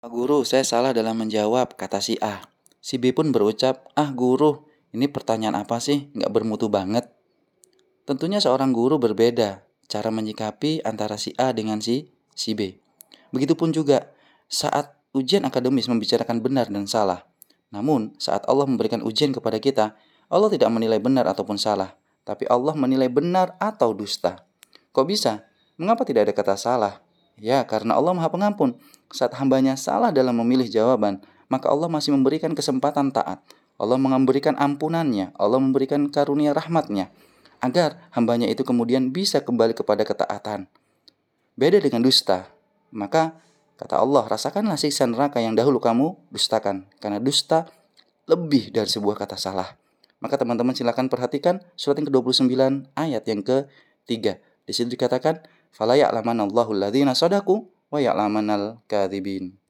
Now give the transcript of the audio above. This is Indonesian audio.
Pak Guru, saya salah dalam menjawab, kata si A. Si B pun berucap, ah guru, ini pertanyaan apa sih? Nggak bermutu banget. Tentunya seorang guru berbeda cara menyikapi antara si A dengan si, si B. Begitupun juga saat ujian akademis membicarakan benar dan salah. Namun, saat Allah memberikan ujian kepada kita, Allah tidak menilai benar ataupun salah, tapi Allah menilai benar atau dusta. Kok bisa? Mengapa tidak ada kata salah? Ya, karena Allah Maha Pengampun. Saat hambanya salah dalam memilih jawaban, maka Allah masih memberikan kesempatan taat. Allah memberikan ampunannya, Allah memberikan karunia rahmatnya, agar hambanya itu kemudian bisa kembali kepada ketaatan. Beda dengan dusta, maka kata Allah, rasakanlah siksa neraka yang dahulu kamu dustakan, karena dusta lebih dari sebuah kata salah. Maka teman-teman silakan perhatikan surat yang ke-29 ayat yang ke-3. Di situ dikatakan, فلا يعلمن الله الذين صدقوا ويعلمن الكاذبين